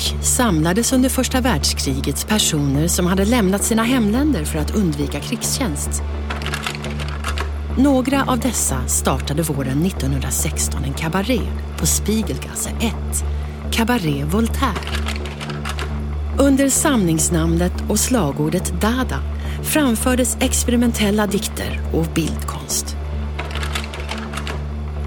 Zürich samlades under första världskriget personer som hade lämnat sina hemländer för att undvika krigstjänst. Några av dessa startade våren 1916 en kabaré på Spiegelgasse 1, Cabaret Voltaire. Under samlingsnamnet och slagordet Dada framfördes experimentella dikter och bildkonst.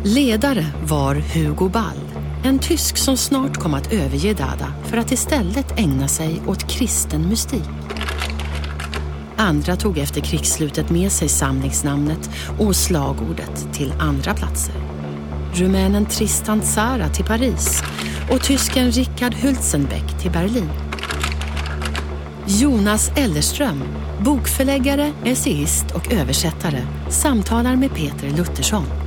Ledare var Hugo Ball, en tysk som snart kom att överge Dada för att istället ägna sig åt kristen mystik. Andra tog efter krigsslutet med sig samlingsnamnet och slagordet till andra platser. Rumänen Tristan Tzara till Paris och tysken Richard Hülsenbeck till Berlin. Jonas Ellerström, bokförläggare, essayist och översättare, samtalar med Peter Luttersson.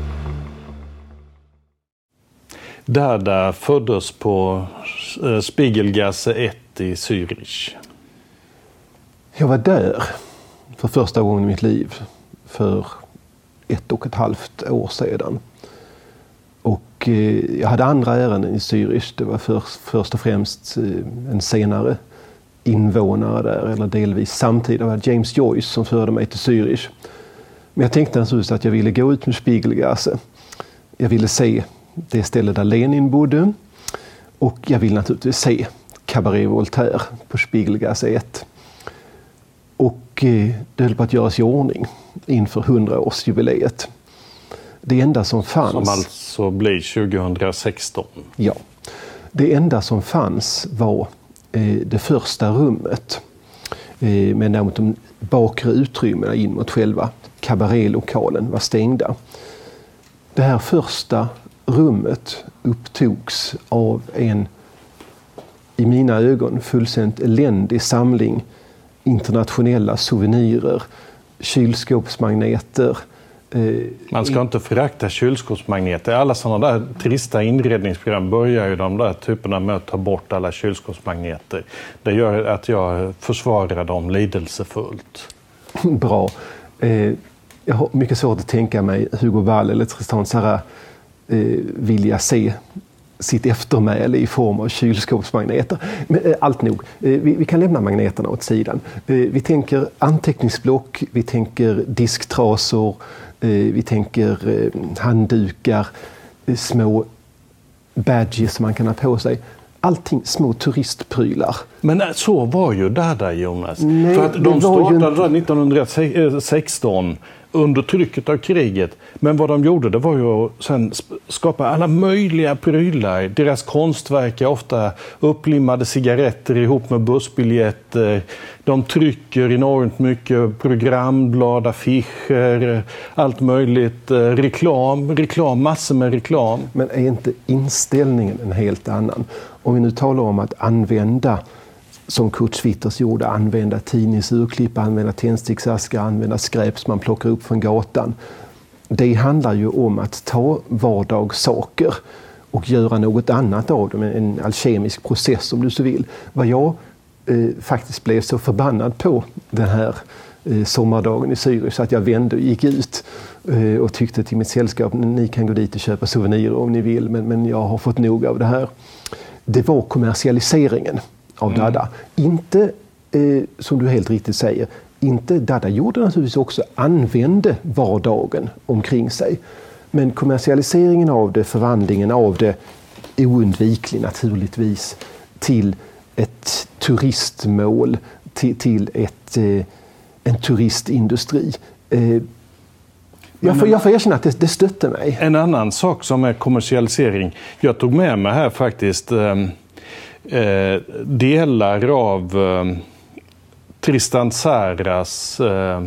Dada föddes på eh, Spiegelgasse 1 i Zürich. Jag var där för första gången i mitt liv för ett och ett halvt år sedan. Och eh, jag hade andra ärenden i Zürich. Det var för, först och främst eh, en senare invånare där, eller delvis samtidigt. Det var James Joyce som förde mig till Zürich. Men jag tänkte naturligtvis att jag ville gå ut med Spiegelgasse. Jag ville se det ställe där Lenin bodde. Och jag ville naturligtvis se Cabaret Voltaire på Spiegelgasse 1. Och eh, det höll på att göras i ordning inför 100-årsjubileet. Det enda som fanns... Som alltså blir 2016. Ja. Det enda som fanns var eh, det första rummet. Eh, men däremot de bakre utrymmena in mot själva kabaretlokalen var stängda. Det här första rummet upptogs av en i mina ögon fullständigt eländig samling internationella souvenirer, kylskåpsmagneter. Eh, Man ska inte förakta kylskåpsmagneter. Alla sådana där trista inredningsprogram börjar ju de där typerna med att ta bort alla kylskåpsmagneter. Det gör att jag försvarar dem lidelsefullt. Bra. Eh, jag har mycket svårt att tänka mig Hugo Wall eller Tristan Sarra eh, vilja se sitt eftermäle i form av kylskåpsmagneter. Men eh, allt nog, eh, vi, vi, kan lämna magneterna åt sidan. Eh, vi tänker anteckningsblock, vi tänker disktrasor, eh, vi tänker eh, handdukar, eh, små badges som man kan ha på sig. Allting små turistprylar. Men så var ju Dada, Jonas. Nej, För att de startade 1916 under trycket av kriget. Men vad de gjorde det var ju att sen skapa alla möjliga prylar. Deras konstverk är ofta upplimmade cigaretter ihop med bussbiljetter. De trycker enormt mycket programblad, affischer, allt möjligt. Eh, reklam, reklam, massor med reklam. Men är inte inställningen en helt annan? Om vi nu talar om att använda som Kurt Schwitters gjorde, använda tidningsurklipp, använda tändsticksaskar, använda skräp som man plockar upp från gatan. Det handlar ju om att ta vardagssaker och göra något annat av dem, en alkemisk process om du så vill. Vad jag eh, faktiskt blev så förbannad på den här eh, sommardagen i Zürich så att jag vände och gick ut eh, och tyckte till mitt sällskap, ni kan gå dit och köpa souvenirer om ni vill, men, men jag har fått nog av det här. Det var kommersialiseringen av Mm. Dada. Inte, eh, som du helt riktigt säger, inte Dada gjorde naturligtvis också, använde vardagen omkring sig. Men kommersialiseringen av det, förvandlingen av det, oundviklig naturligtvis, till ett turistmål, till, till ett, eh, en turistindustri. Eh, jag, får, jag får erkänna att det, det stötte mig. En annan sak som är kommersialisering. Jag tog med mig här faktiskt eh, eh, delar av eh, Tristan Tzäras eh,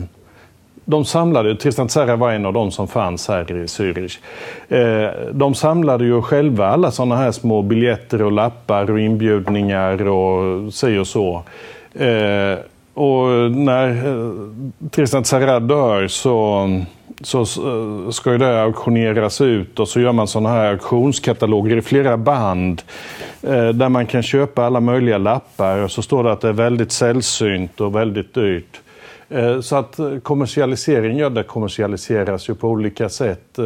de samlade, Tristan Tzära var en av de som fanns här i Zürich. Eh, de samlade ju själva alla sådana här små biljetter och lappar och inbjudningar och si och så. Eh, och när eh, Tristan Tzara dör så, så eh, ska ju det auktioneras ut och så gör man sådana här auktionskataloger i flera band eh, där man kan köpa alla möjliga lappar och så står det att det är väldigt sällsynt och väldigt dyrt. Eh, så att kommersialisering, ja det kommersialiseras ju på olika sätt.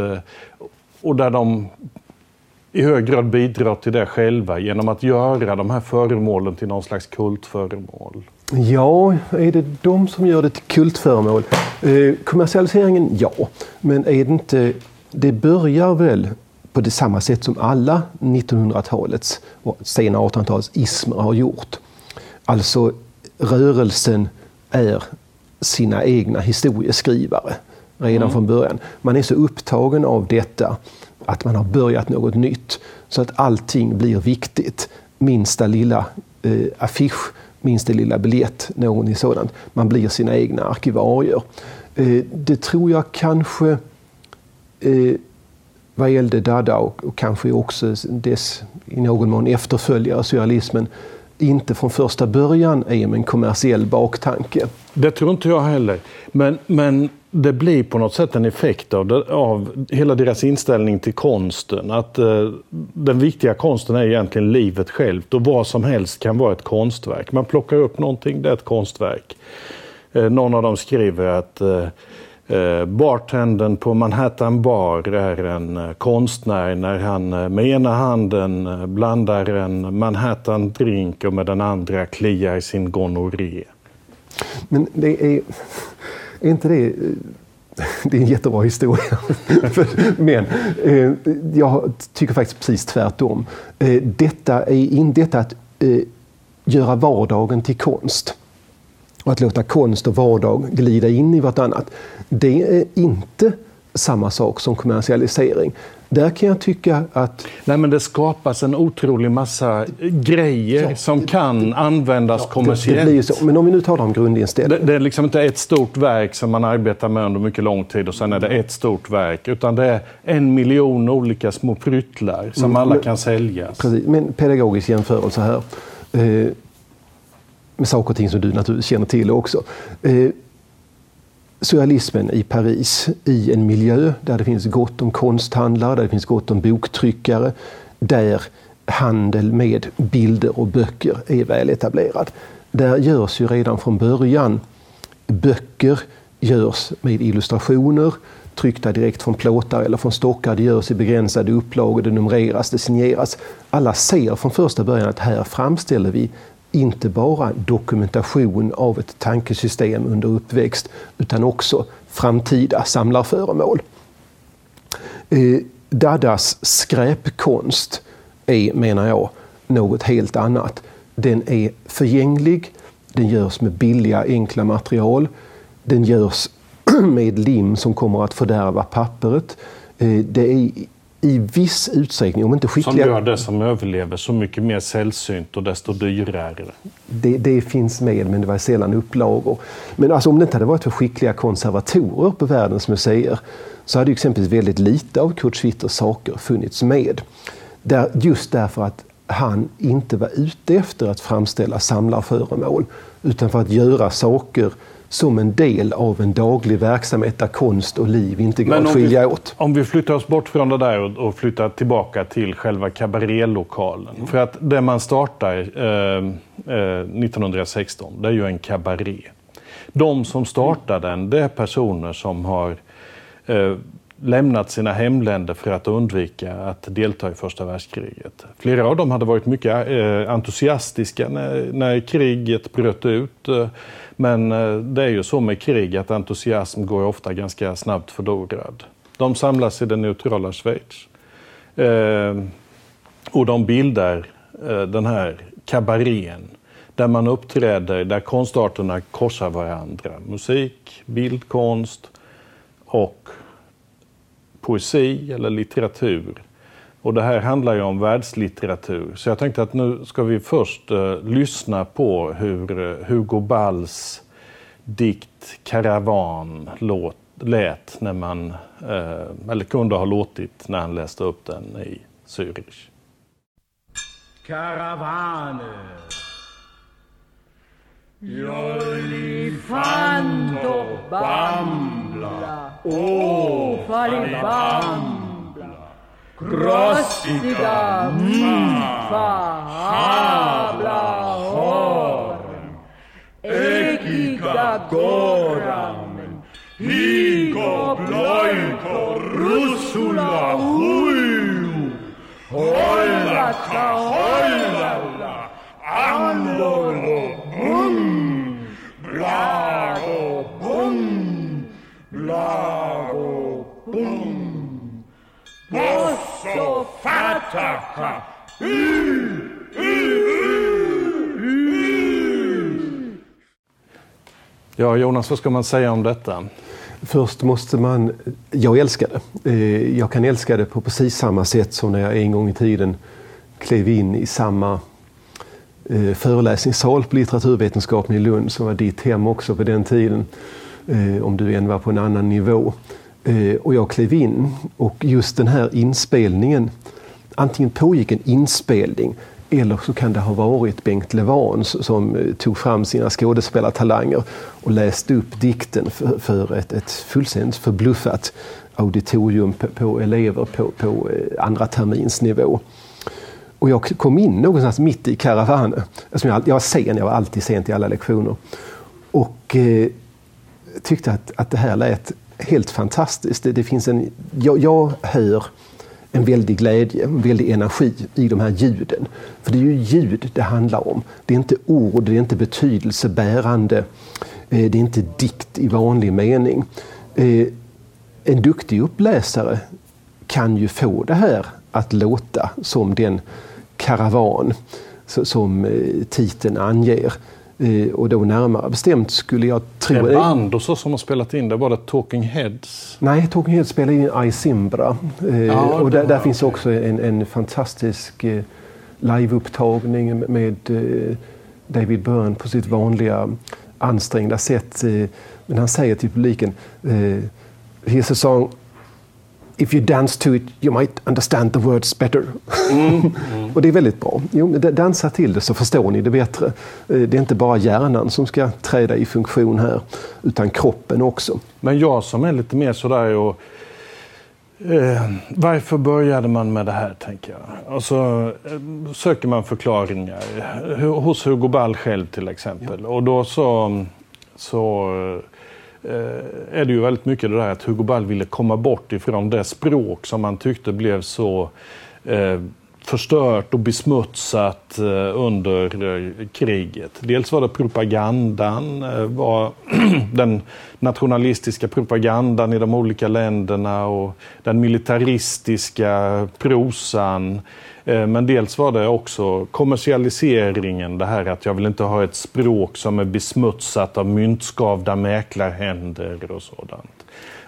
Och där de i hög grad bidrar till det själva genom att göra de här föremålen till någon slags kultföremål. Ja, är det de som gör det till kultföremål? Eh, kommersialiseringen, ja. Men är det inte... Det börjar väl på det samma sätt som alla 1900-talets och sena 1800-talets ismer har gjort. Alltså rörelsen är sina egna historieskrivare redan mm. från början. Man är så upptagen av detta att man har börjat något nytt så att allting blir viktigt. Minsta lilla eh, affisch minsta lilla biljett, någonting sådant. Man blir sina egna arkivarier. Eh, det tror jag kanske eh, vad gällde Dada och, och kanske också dess i någon mån efterföljare, surrealismen, inte från första början är med en kommersiell baktanke. Det tror inte jag heller. Men, men det blir på något sätt en effekt av, det, av hela deras inställning till konsten. Att eh, den viktiga konsten är egentligen livet självt och vad som helst kan vara ett konstverk. Man plockar upp någonting, det är ett konstverk. Eh, någon av dem skriver att eh, eh bartendern på Manhattan Bar är en eh, konstnär när han eh, med ena handen eh, blandar en Manhattan-drink och med den andra kliar sin gonorré. Men det är är inte det eh, det är en jättebra historia. Men eh, jag tycker faktiskt precis tvärtom. Eh, detta är in, detta att eh, göra vardagen till konst och att låta konst och vardag glida in i vartannat. Det är inte samma sak som kommersialisering. Där kan jag tycka att... Nej, men det skapas en otrolig massa grejer ja, som kan det, användas ja, kommersiellt. Det, det. Men om vi nu talar om grundinställning. Det, det, är liksom inte ett stort verk som man arbetar med under mycket lång tid och sen är det ett stort verk. Utan det är en miljon olika små pryttlar som mm, alla kan säljas. Precis, men pedagogisk jämförelse här. Eh, med saker och ting som du naturligtvis känner till också. Eh, surrealismen i Paris i en miljö där det finns gott om konsthandlare, där det finns gott om boktryckare, där handel med bilder och böcker är väl etablerad. Där görs ju redan från början böcker görs med illustrationer tryckta direkt från plåtar eller från stockar. Det görs i begränsade upplagor, det numreras, det signeras. Alla ser från första början att här framställer vi inte bara dokumentation av ett tankesystem under uppväxt utan också framtida samlarföremål. Eh, Dadas skräpkonst är, menar jag, något helt annat. Den är förgänglig, den görs med billiga enkla material, den görs med lim som kommer att fördärva pappret. Eh, det är i viss utsträckning, om inte skickliga... Som gör det som överlever så mycket mer sällsynt och desto dyrare. Det, det finns med, men det var sällan upplagor. Men alltså, om det inte hade varit för skickliga konservatorer på världens museer så hade exempelvis väldigt lite av Kurt Schwitters saker funnits med. Där, just därför att han inte var ute efter att framställa samlarföremål utan för att göra saker som en del av en daglig verksamhet där konst och liv inte går att skilja vi, åt. Om vi flyttar oss bort från det där och, och flyttar tillbaka till själva kabarélokalen. Mm. För att det man startar eh, eh, 1916, det är ju en kabaré. De som startar den, det är personer som har eh, lämnat sina hemländer för att undvika att delta i första världskriget. Flera av dem hade varit mycket eh, entusiastiska när, när kriget bröt ut. Men eh, det är ju så med krig att entusiasm går ofta ganska snabbt förlorad. De samlas i det neutrala Schweiz. Eh, och de bildar eh, den här kabarén där man uppträder, där konstarterna korsar varandra. Musik, bildkonst och poesi eller litteratur. Och det här handlar ju om världslitteratur. Så jag tänkte att nu ska vi först uh, lyssna på hur uh, Hugo Balls dikt Karavan låt, lät när man, uh, eller kunde ha låtit när han läste upp den i Zürich. Karawane Jolifanto bambla, oh falibambla, rostiga mm. fabla horum, egigagoram, higo bloiko russula huiu, hoilata hoilalla, anlolo bum, blago bum, blago bum. Boss! Fataka, Ja, Jonas, vad ska man säga om detta? Först måste man... Jag älskar det. Eh, Jag kan älska det på precis samma sätt som när jag en gång i tiden klev in i samma eh, föreläsningssal på litteraturvetenskapen i Lund som var ditt hem också på den tiden. eh, Om du än var på en annan nivå. Eh, och jag klev in och just den här inspelningen, antingen pågick en inspelning eller så kan det ha varit Bengt Levans som eh, tog fram sina skådespelartalanger och läste upp dikten för, för ett, ett fullständigt förbluffat auditorium på, på elever på, på eh, andra terminsnivå. Och jag kom in någonstans mitt i karavanen. Alltså jag, jag var sen, jag var alltid sent i alla lektioner. Och eh, tyckte att, att det här lät helt fantastiskt. Det, det finns en, jag, jag hör en väldig glädje, en väldig energi i de här ljuden. För det är ju ljud det handlar om. Det är inte ord, det är inte betydelsebärande. Eh, det är inte dikt i vanlig mening. Eh, en duktig uppläsare kan ju få det här att låta som den karavan som eh, titeln anger. Eh, Och då närmare bestämt skulle jag tro... Är det band och så som har spelat in det? Var det Talking Heads? Nej, Talking Heads spelar in Isimbra. Eh, Ja, och där, där finns också en, en fantastisk eh, liveupptagning med David Byrne på sitt vanliga ansträngda sätt. Men han säger till publiken, Here's a song If you dance to it you might understand the words better. och det är väldigt bra. Jo, dansa till det så förstår ni det bättre. Eh, Det är inte bara hjärnan som ska träda i funktion här, utan kroppen också. Men jag som är lite mer sådär och Eh, varför började man med det här, tänker jag? Alltså, eh, söker man förklaringar hos Hugo Ball själv till exempel. Och då så, så Eh, är det ju väldigt mycket det där att Hugo Ball ville komma bort ifrån det språk som han tyckte blev så eh, förstört och besmutsat eh, under eh, kriget. Dels var det propagandan, eh, var den nationalistiska propagandan i de olika länderna och den militaristiska prosan. Men dels var det också kommersialiseringen, det här att jag vill inte ha ett språk som är besmutsat av myntskavda mäklarhänder och sådant.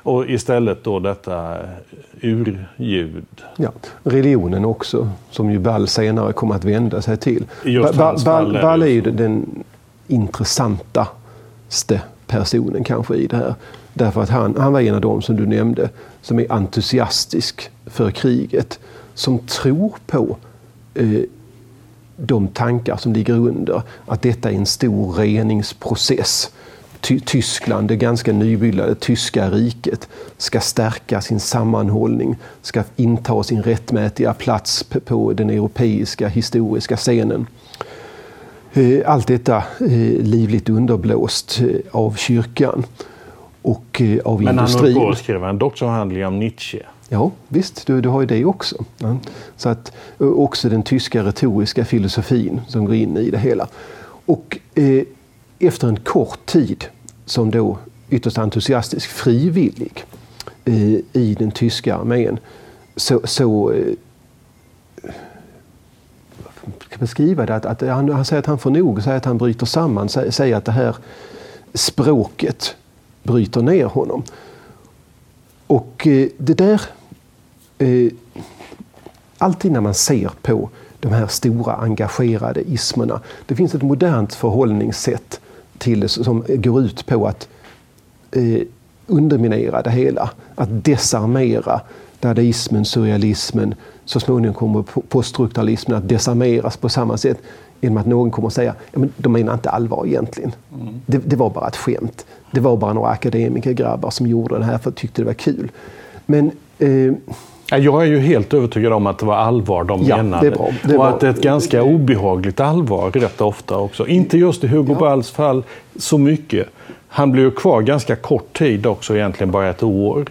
Och istället då detta urljud. Ja, religionen också, som ju Ball senare kommer att vända sig till. Just Ba- Ball, Ball är ju den intressantaste personen kanske i det här. Därför att han, han var en av dem som du nämnde som är entusiastisk för kriget. Som tror på eh, de tankar som ligger under. Att detta är en stor reningsprocess. Ty Tyskland, det ganska nybildade tyska riket, ska stärka sin sammanhållning, ska inta sin rättmätiga plats på den europeiska historiska scenen. Eh, Allt detta eh, livligt underblåst eh, av kyrkan och av Men han höll industrin. på att skriva en doktorsavhandling om Nietzsche. Ja, visst, du, du har ju det också. Ja. Så att, också den tyska retoriska filosofin som går in i det hela. Och eh, efter en kort tid som då ytterst entusiastisk frivillig eh, i den tyska armén så, så eh, beskriva det? Att, att han, han säger att han får nog, säger att han bryter samman, säger, säger att det här språket bryter ner honom. Och eh, det där... Eh, alltid när man ser på de här stora engagerade ismerna. Det finns ett modernt förhållningssätt till det som går ut på att eh, underminera det hela. Att desarmera dadaismen, surrealismen, så småningom kommer po- poststrukturalismen att desarmeras på samma sätt genom att någon kommer och säger ja, men de menar inte allvar egentligen. Det, det var bara ett skämt. Det var bara några akademikergrabbar som gjorde det här för att tyckte det var kul. Men eh, Jag är ju helt övertygad om att det var allvar de Ja, menade. det bra. Det och var- att det är ett ganska obehagligt allvar rätt ofta också. Inte just i Hugo Balls fall så mycket. Han blev ju kvar ganska kort tid också, egentligen bara ett år.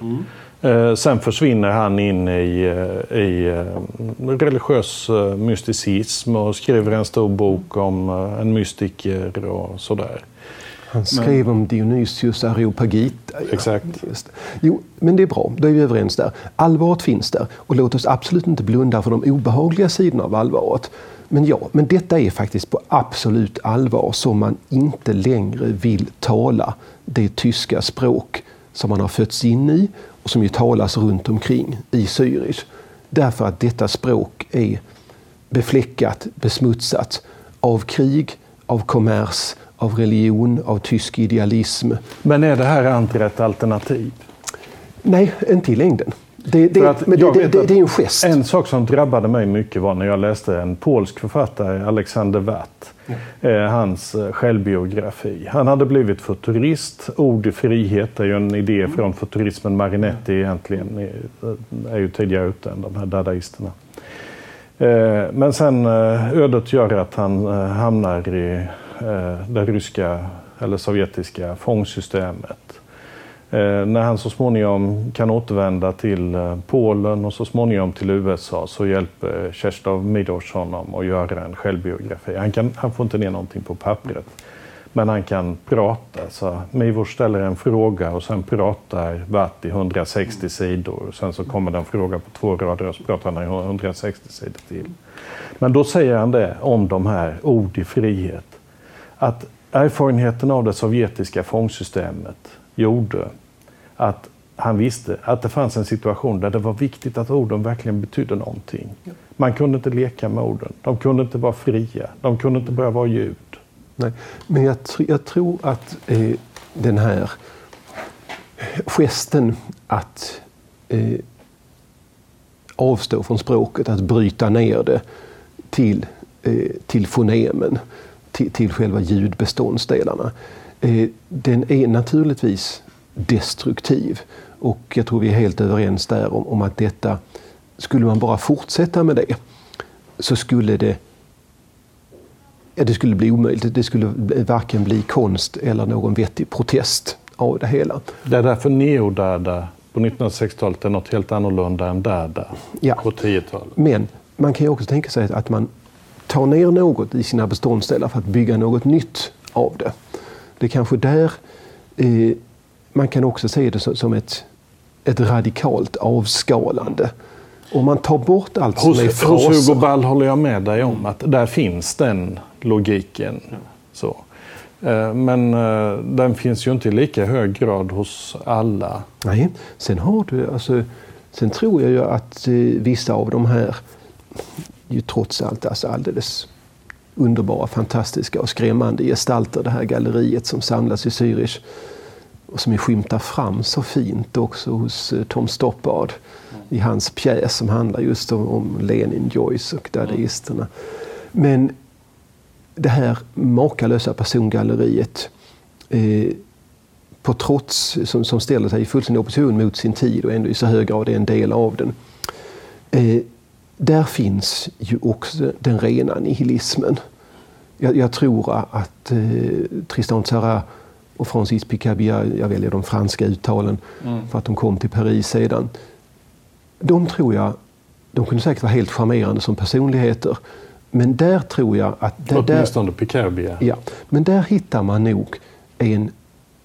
Eh, sen försvinner han in i, eh, i eh, religiös eh, mysticism och skriver en stor bok om en mystiker och sådär. Han skrev om Dionysius Areopagita. Exakt. Just. Jo, men det är bra. Då är vi överens där. Allvaret finns där. Och låt oss absolut inte blunda för de obehagliga sidorna av allvaret. Men ja, men detta är faktiskt på absolut allvar som man inte längre vill tala det tyska språk som man har fötts in i och som ju talas runt omkring i Zürich. Därför att detta språk är befläckat, besmutsat av krig, av kommers, av religion, av tysk idealism. Men är det här andra ett alternativ? Nej, inte i längden. Det, det, att men det, det, är en gest. En sak som drabbade mig mycket var när jag läste en polsk författare, Alexander Watt, eh, hans eh, självbiografi. Han hade blivit futurist. Ord i frihet är ju en idé från futurismen. Marinetti egentligen är, är ju tidigare ute än de här dadaisterna. Eh, men sen eh, ödet gör att han eh, hamnar i eh, Eh, det ryska eller sovjetiska fångsystemet. Eh, när han så småningom kan återvända till eh, Polen och så småningom till USA så hjälper Kerstov Miłosz honom att göra en självbiografi. Han, kan, han får inte ner någonting på pappret, men han kan prata. Så Miłosz ställer en fråga och sen pratar Watt i 160 sidor. Sen så kommer det en fråga på två rader och så pratar han i 160 sidor till. Men då säger han det om de här ord i frihet. Att erfarenheten av det sovjetiska fångsystemet gjorde att han visste att det fanns en situation där det var viktigt att orden verkligen betydde någonting. Man kunde inte leka med orden. De kunde inte vara fria. De kunde inte bara vara ljud. Nej. Men jag, tr- jag tror att eh, den här gesten att eh, avstå från språket, att bryta ner det till, eh, till fonemen, till, till själva ljudbeståndsdelarna. Eh, den är naturligtvis destruktiv. Och jag tror vi är helt överens där om, om att detta, skulle man bara fortsätta med det, så skulle det Ja, det skulle bli omöjligt. Det skulle varken bli konst eller någon vettig protest av det hela. Det är därför neodada på 1960-talet är något helt annorlunda än dada Ja. på 10-talet. Men man kan ju också tänka sig att man tar ner något i sina beståndsdelar för att bygga något nytt av det. Det är kanske där eh, man kan också se det som ett, ett radikalt avskalande. Om man tar bort allt som Hos, är hos fraser. Hugo Ball håller jag med dig om att där finns den logiken. Så. Eh, Men eh, den finns ju inte i lika hög grad hos alla. Nej, sen har du alltså, sen tror jag ju att eh, vissa av de här ju trots allt alltså alldeles underbara, fantastiska och skrämmande gestalter. Det här galleriet som samlas i Zürich och som ju skymtar fram så fint också hos eh, Tom Stoppard i hans pjäs som handlar just om, om Lenin, Joyce och dadaisterna. Men det här makalösa persongalleriet eh, på trots, som, som ställer sig i fullständig opposition mot sin tid och ändå i så hög grad är en del av den. Eh, där finns ju också den rena nihilismen. Jag, jag tror att eh, Tristan Tzara och Francis Picabia, jag väljer de franska uttalen för att de kom till Paris sedan. De tror jag, de kunde säkert vara helt charmerande som personligheter. Men där tror jag att... Där, Åtminstone Picabia. Ja, men där hittar man nog en,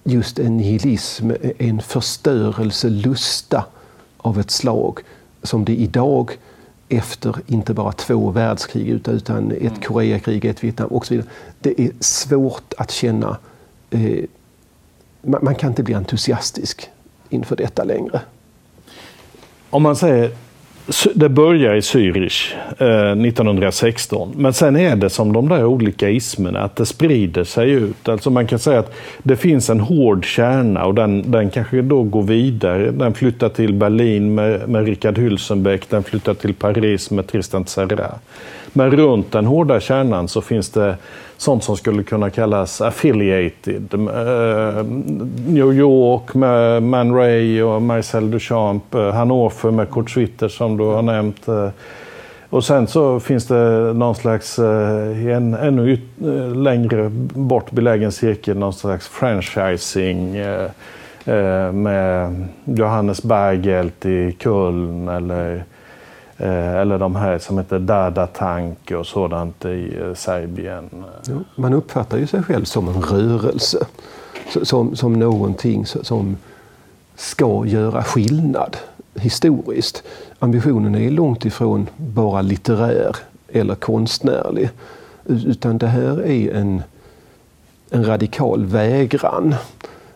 just en nihilism, en förstörelselusta av ett slag som det idag efter inte bara två världskrig utan, utan ett Koreakrig, ett Vietnam och så vidare. Det är svårt att känna, eh, man, man kan inte bli entusiastisk inför detta längre. Om man säger, det börjar i Zürich eh, 1916, men sen är det som de där olika ismerna, att det sprider sig ut. Alltså man kan säga att det finns en hård kärna och den, den kanske då går vidare. Den flyttar till Berlin med, med Richard Hülsenbeck, den flyttar till Paris med Tristan Tzara. Men runt den hårda kärnan så finns det sånt som skulle kunna kallas affiliated. Uh, New York med Man Ray och Marcel Duchamp, Uh, Hannover med Kurt Schwitter som du har nämnt. Uh, och sen så finns det någon slags, i en ännu längre bort belägen cirkel, någon slags franchising med Johannes Bergelt i Köln eller Eh, eller de här som heter Dada Tank och sådant i eh, Serbien. Jo, man uppfattar ju sig själv som en rörelse. Som, som någonting som ska göra skillnad historiskt. Ambitionen är långt ifrån bara litterär eller konstnärlig. Utan det här är en, en radikal vägran.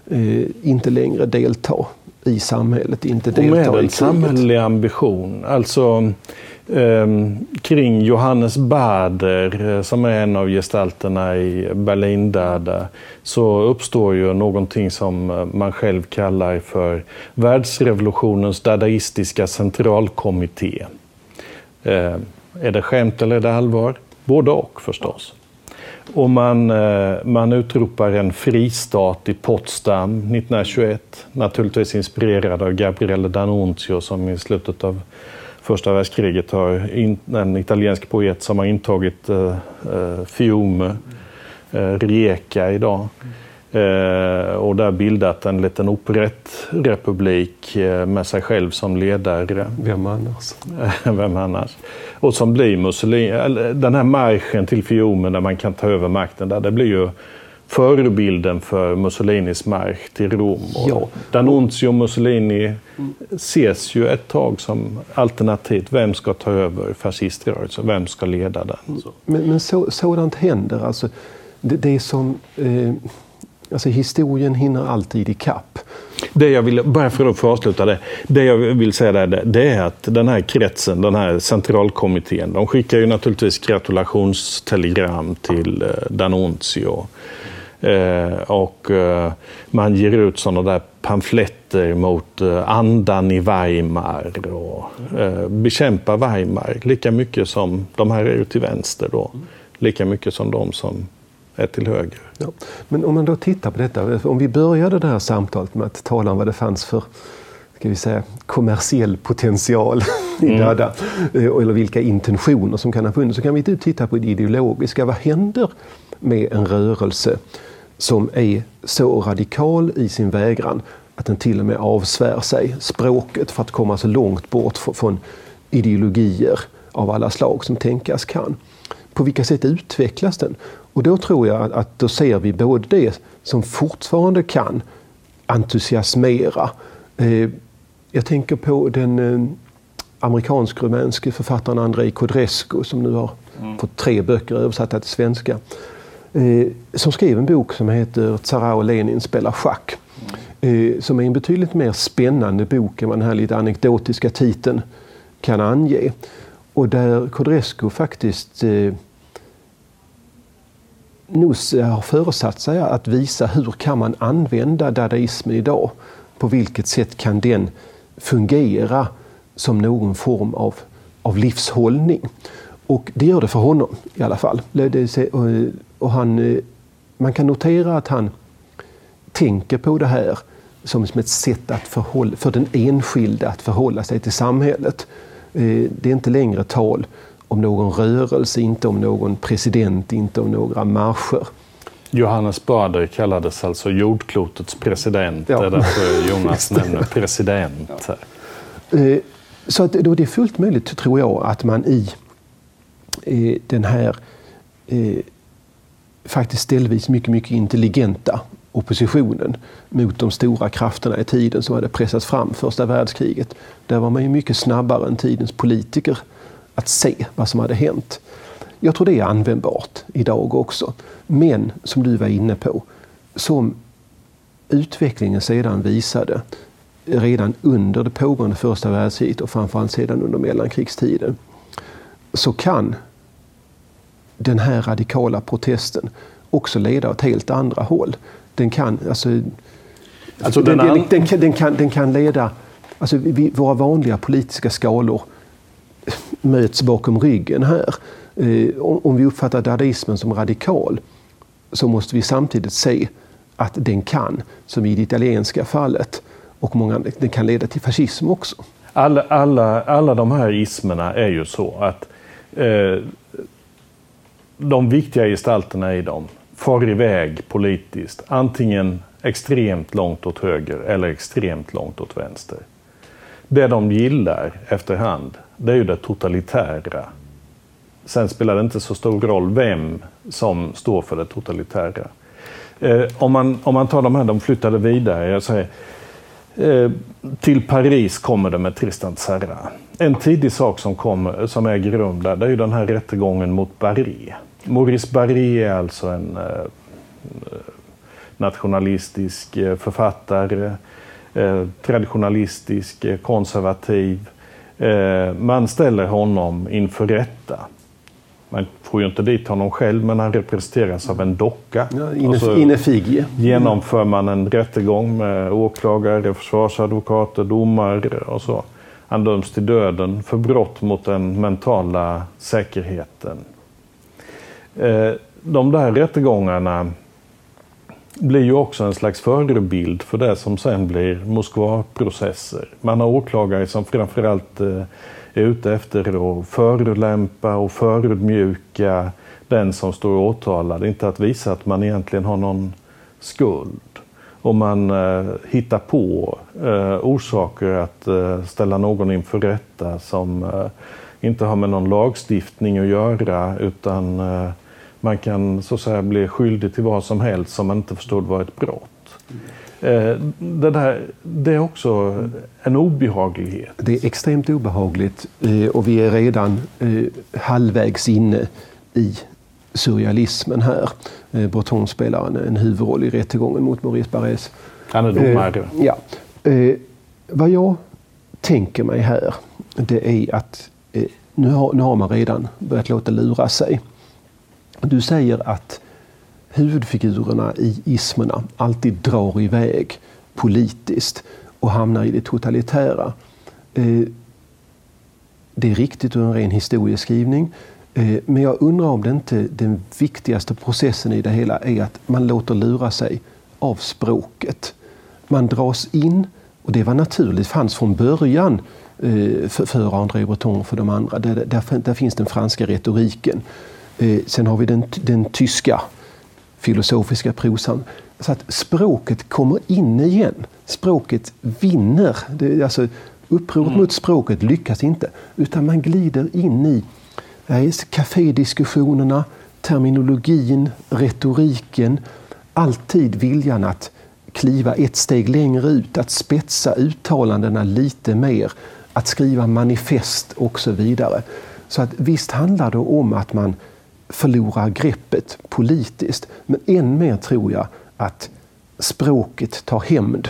Eh, inte längre delta i samhället, inte delta och med en samhällelig ambition. Alltså eh, kring Johannes Bader, eh, som är en av gestalterna i Berlindöda, så uppstår ju någonting som eh, man själv kallar för världsrevolutionens dadaistiska centralkommitté. Eh, är det skämt eller är det allvar? Både och förstås. Och man, eh, man utropar en fristat i Potsdam 1921. Naturligtvis inspirerad av Gabriele D'Annunzio som i slutet av första världskriget har en italiensk poet som har intagit eh, eh Fiume, eh, Rijeka idag. Uh, och där bildat en liten operettrepublik uh, med sig själv som ledare. Vem annars? Vem annars? och som blir Mussolini. Den här marschen till Fiume där man kan ta över makten där, det blir ju förebilden för Mussolinis marsch till Rom. Ja. D'Annunzio och Mussolini ses ju ett tag som alternativt. Vem ska ta över fasciströrelsen? Vem ska leda den? Men, men så, sådant händer. Alltså, det, det är som... Eh, alltså historien hinner alltid i kapp. Det jag vill, bara för att få avsluta det. Det jag vill säga där, det är att den här kretsen, den här centralkommittén, de skickar ju naturligtvis gratulationstelegram till eh, D'Annunzio. Eh, och eh, man ger ut sådana där pamfletter mot eh, andan i Weimar och eh, Weimar lika mycket som de här är ju till vänster då. Lika mycket som de som är till höger. Ja. Men om man då tittar på detta, om vi började det här samtalet med att tala om vad det fanns för ska vi säga, kommersiell potential i mm. Dada, eh, eller vilka intentioner som kan ha funnits, så kan vi titta på det ideologiska. Vad händer med en rörelse som är så radikal i sin vägran att den till och med avsvär sig språket för att komma så långt bort från ideologier av alla slag som tänkas kan. På vilka sätt utvecklas den? Och då tror jag att då ser vi både det som fortfarande kan entusiasmera. Eh, jag tänker på den eh, amerikansk-rumänske författaren Andrei Codrescu som nu har mm. fått tre böcker översatta till svenska. Eh, som skrev en bok som heter Tsara och Lenin spelar schack. Mm. Som är en betydligt mer spännande bok än vad den här lite anekdotiska titeln kan ange. Och där Codrescu faktiskt NOS har föresatt sig att visa hur kan man använda dadaismen idag? På vilket sätt kan den fungera som någon form av, av livshållning? Och det gör det för honom i alla fall. Och han, eh, man kan notera att han tänker på det här som ett sätt att förhålla, för den enskilde att förhålla sig till samhället. Eh, det är inte längre tal om någon rörelse, inte om någon president, inte om några marscher. Johannes Bader kallades alltså jordklotets president. Ja. Det är därför Jonas nämner president. Ja. Eh, så att då det är fullt möjligt, tror jag, att man i den här eh, faktiskt ställvis mycket, mycket intelligenta oppositionen mot de stora krafterna i tiden som hade pressats fram första världskriget. Där var man ju mycket snabbare än tidens politiker att se vad som hade hänt. Jag tror det är användbart idag också. Men som du var inne på, som utvecklingen sedan visade redan under det pågående första världskriget och framförallt sedan under mellankrigstiden så kan den här radikala protesten också leda åt helt andra håll. Den kan, alltså, alltså den, den, den, den, kan, den kan leda, alltså vi, våra vanliga politiska skalor möts bakom ryggen här. Eh, om, om vi uppfattar dadaismen som radikal så måste vi samtidigt se att den kan, som i det italienska fallet, och många, den kan leda till fascism också. Alla, alla, alla de här ismerna är ju så att eh, de viktiga gestalterna i dem far iväg politiskt, antingen extremt långt åt höger eller extremt långt åt vänster. Det de gillar efterhand, det är ju det totalitära. Sen spelar det inte så stor roll vem som står för det totalitära. Eh, om, man, om man tar de här, de flyttade vidare. Jag säger, eh, till Paris kommer det med Tristan Tzara. En tidig sak som, kom, som äger rum där, det är ju den här rättegången mot Barré. Maurice Barré är alltså en eh, eh nationalistisk eh, författare, eh, traditionalistisk, eh, konservativ. Eh, man ställer honom inför rätta man får ju inte dit honom själv, men han representeras av en docka. Ja, Inefigie. genomför man en rättegång med åklagare, försvarsadvokater, domare och så. Han döms till döden för brott mot den mentala säkerheten. Eh, de där rättegångarna blir ju också en slags förebild för det som sen blir Moskvaprocesser. Man har åklagare som framförallt eh, är ute efter att förolämpa och förödmjuka den som står åtalad. Inte att visa att man egentligen har någon skuld. Och man eh, hittar på eh, orsaker att eh, ställa någon inför rätta som eh, inte har med någon lagstiftning att göra utan eh, man kan så att säga bli skyldig till vad som helst som man inte förstod var ett brott. Eh, det, där, det är också en obehaglighet. Det är extremt obehagligt eh, och vi är redan eh, halvvägs inne i surrealismen här. Breton spelar en, en huvudroll i rättegången mot Maurice Barrés. Han är domare. Ja. Vad jag tänker mig här, det är att nu har, nu har man redan börjat låta lura sig. Du säger att huvudfigurerna i ismerna alltid drar iväg politiskt och hamnar i det totalitära. Eh, det är riktigt ur en ren historieskrivning. Eh, men jag undrar om det inte den viktigaste processen i det hela är att man låter lura sig av språket. Man dras in, och det var naturligt, fanns från början eh, för André Breton och för de andra. Där, där, där finns den franska retoriken. Sen har vi den, den tyska filosofiska prosan. Så att språket kommer in igen. Språket vinner. Det, alltså, upproret mm. mot språket lyckas inte. Utan man glider in i kafédiskussionerna, terminologin, retoriken. Alltid viljan att kliva ett steg längre ut, att spetsa uttalandena lite mer, att skriva manifest och så vidare. Så att visst handlar det om att man förlorar greppet politiskt. Men än mer tror jag att språket tar hämnd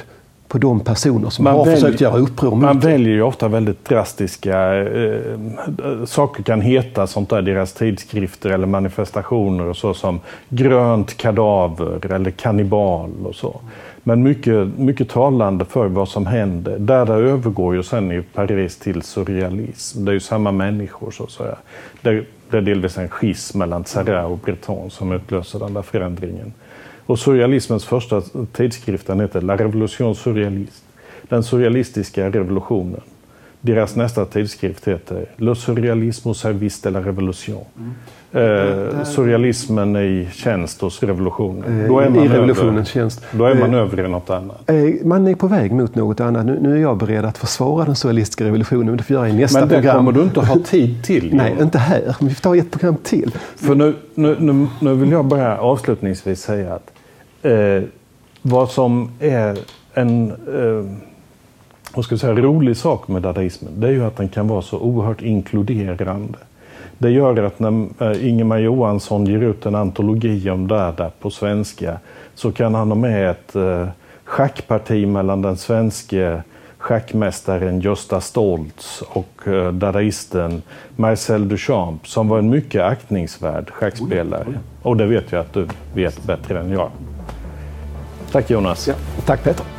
på de personer som man har väljer, försökt göra uppror Man väljer ju ofta väldigt drastiska eh, saker kan heta sånt där, deras tidskrifter eller manifestationer och så som grönt kadaver eller kannibal och så. Men mycket, mycket talande för vad som händer. Där det övergår ju sen i Paris till surrealism. Det är ju samma människor så att säga. Det, det är delvis en schism mellan Tsara och Breton som utlöser den där förändringen. Och surrealismens första tidskrift den heter La Revolution Surrealiste. Den surrealistiska revolutionen. Deras nästa tidskrift heter Le Surrealisme au service de la Revolution. Mm. Eh, surrealismen i tjänst hos revolutionen. Eh, då är man I revolutionens tjänst. Då är man eh, över i något annat. Eh, man är på väg mot något annat. Nu, nu är jag beredd att försvara den surrealistiska revolutionen. Men det får jag i nästa men det program. kommer du inte ha tid till. Nej, inte här. Vi får ta ett program till. För nu, nu, nu, nu vill jag bara avslutningsvis säga att eh, vad som är en eh, ska säga, rolig sak med dadaismen, det är ju att den kan vara så oerhört inkluderande. Det gör att när eh, Ingemar Johansson ger ut en antologi om Dada på svenska så kan han ha med ett eh, schackparti mellan den svenske schackmästaren Gösta Stoltz och eh, dadaisten Marcel Duchamp som var en mycket aktningsvärd schackspelare. Och det vet jag att du vet bättre än jag. Tack Jonas. Ja, tack Peter.